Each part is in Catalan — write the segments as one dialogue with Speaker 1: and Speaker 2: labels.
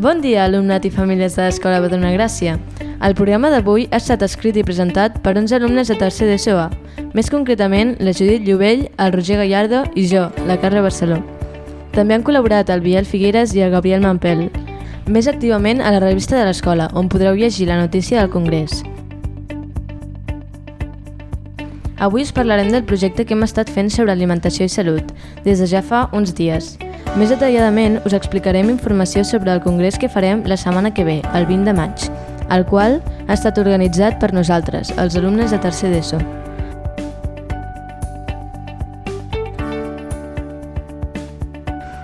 Speaker 1: Bon dia, alumnat i famílies de l'Escola Badrona Gràcia. El programa d'avui ha estat escrit i presentat per 11 alumnes de tercer d'ESOA, més concretament la Judit Llobell, el Roger Gallardo i jo, la Carla Barceló. També han col·laborat el Biel Figueres i el Gabriel Mampel, més activament a la revista de l'escola, on podreu llegir la notícia del Congrés. Avui us parlarem del projecte que hem estat fent sobre alimentació i salut, des de ja fa uns dies. Més detalladament us explicarem informació sobre el congrés que farem la setmana que ve, el 20 de maig, el qual ha estat organitzat per nosaltres, els alumnes de tercer d'ESO.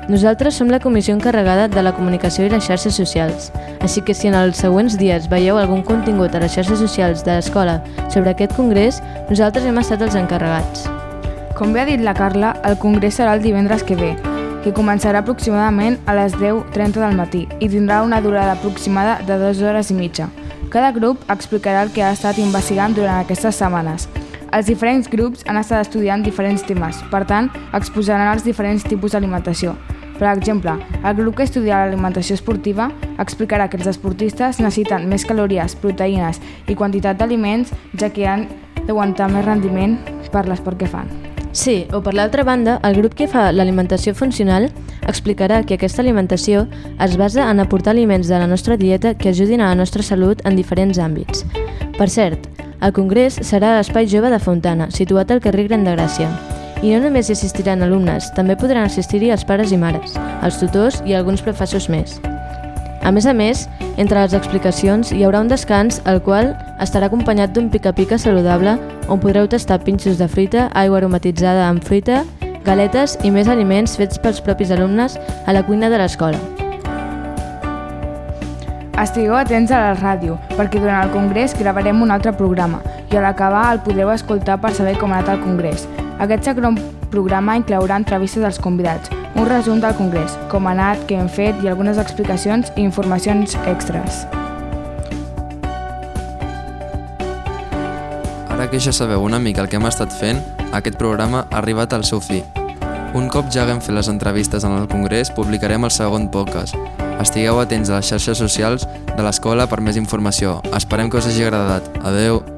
Speaker 1: Nosaltres som la comissió encarregada de la comunicació i les xarxes socials, així que si en els següents dies veieu algun contingut a les xarxes socials de l'escola sobre aquest congrés, nosaltres hem estat els encarregats.
Speaker 2: Com bé ha dit la Carla, el congrés serà el divendres que ve, que començarà aproximadament a les 10.30 del matí i tindrà una durada aproximada de dues hores i mitja. Cada grup explicarà el que ha estat investigant durant aquestes setmanes. Els diferents grups han estat estudiant diferents temes, per tant, exposaran els diferents tipus d'alimentació. Per exemple, el grup que estudia l'alimentació esportiva explicarà que els esportistes necessiten més calories, proteïnes i quantitat d'aliments, ja que han d'aguantar més rendiment per l'esport que fan.
Speaker 1: Sí, o per l'altra banda, el grup que fa l'alimentació funcional explicarà que aquesta alimentació es basa en aportar aliments de la nostra dieta que ajudin a la nostra salut en diferents àmbits. Per cert, el congrés serà a l'Espai Jove de Fontana, situat al carrer Gran de Gràcia. I no només hi assistiran alumnes, també podran assistir-hi els pares i mares, els tutors i alguns professors més. A més a més, entre les explicacions hi haurà un descans el qual estarà acompanyat d'un pica-pica saludable on podreu tastar pinxos de fruita, aigua aromatitzada amb fruita, galetes i més aliments fets pels propis alumnes a la cuina de l'escola.
Speaker 2: Estigueu atents a la ràdio, perquè durant el congrés gravarem un altre programa i a l'acabar el podreu escoltar per saber com ha anat el congrés. Aquest segon programa inclourà entrevistes als convidats, un resum del congrés, com ha anat, què hem fet i algunes explicacions i informacions extres.
Speaker 3: Ara que ja sabeu una mica el que hem estat fent, aquest programa ha arribat al seu fi. Un cop ja haguem fet les entrevistes en el Congrés, publicarem el segon podcast. Estigueu atents a les xarxes socials de l'escola per més informació. Esperem que us hagi agradat. Adeu!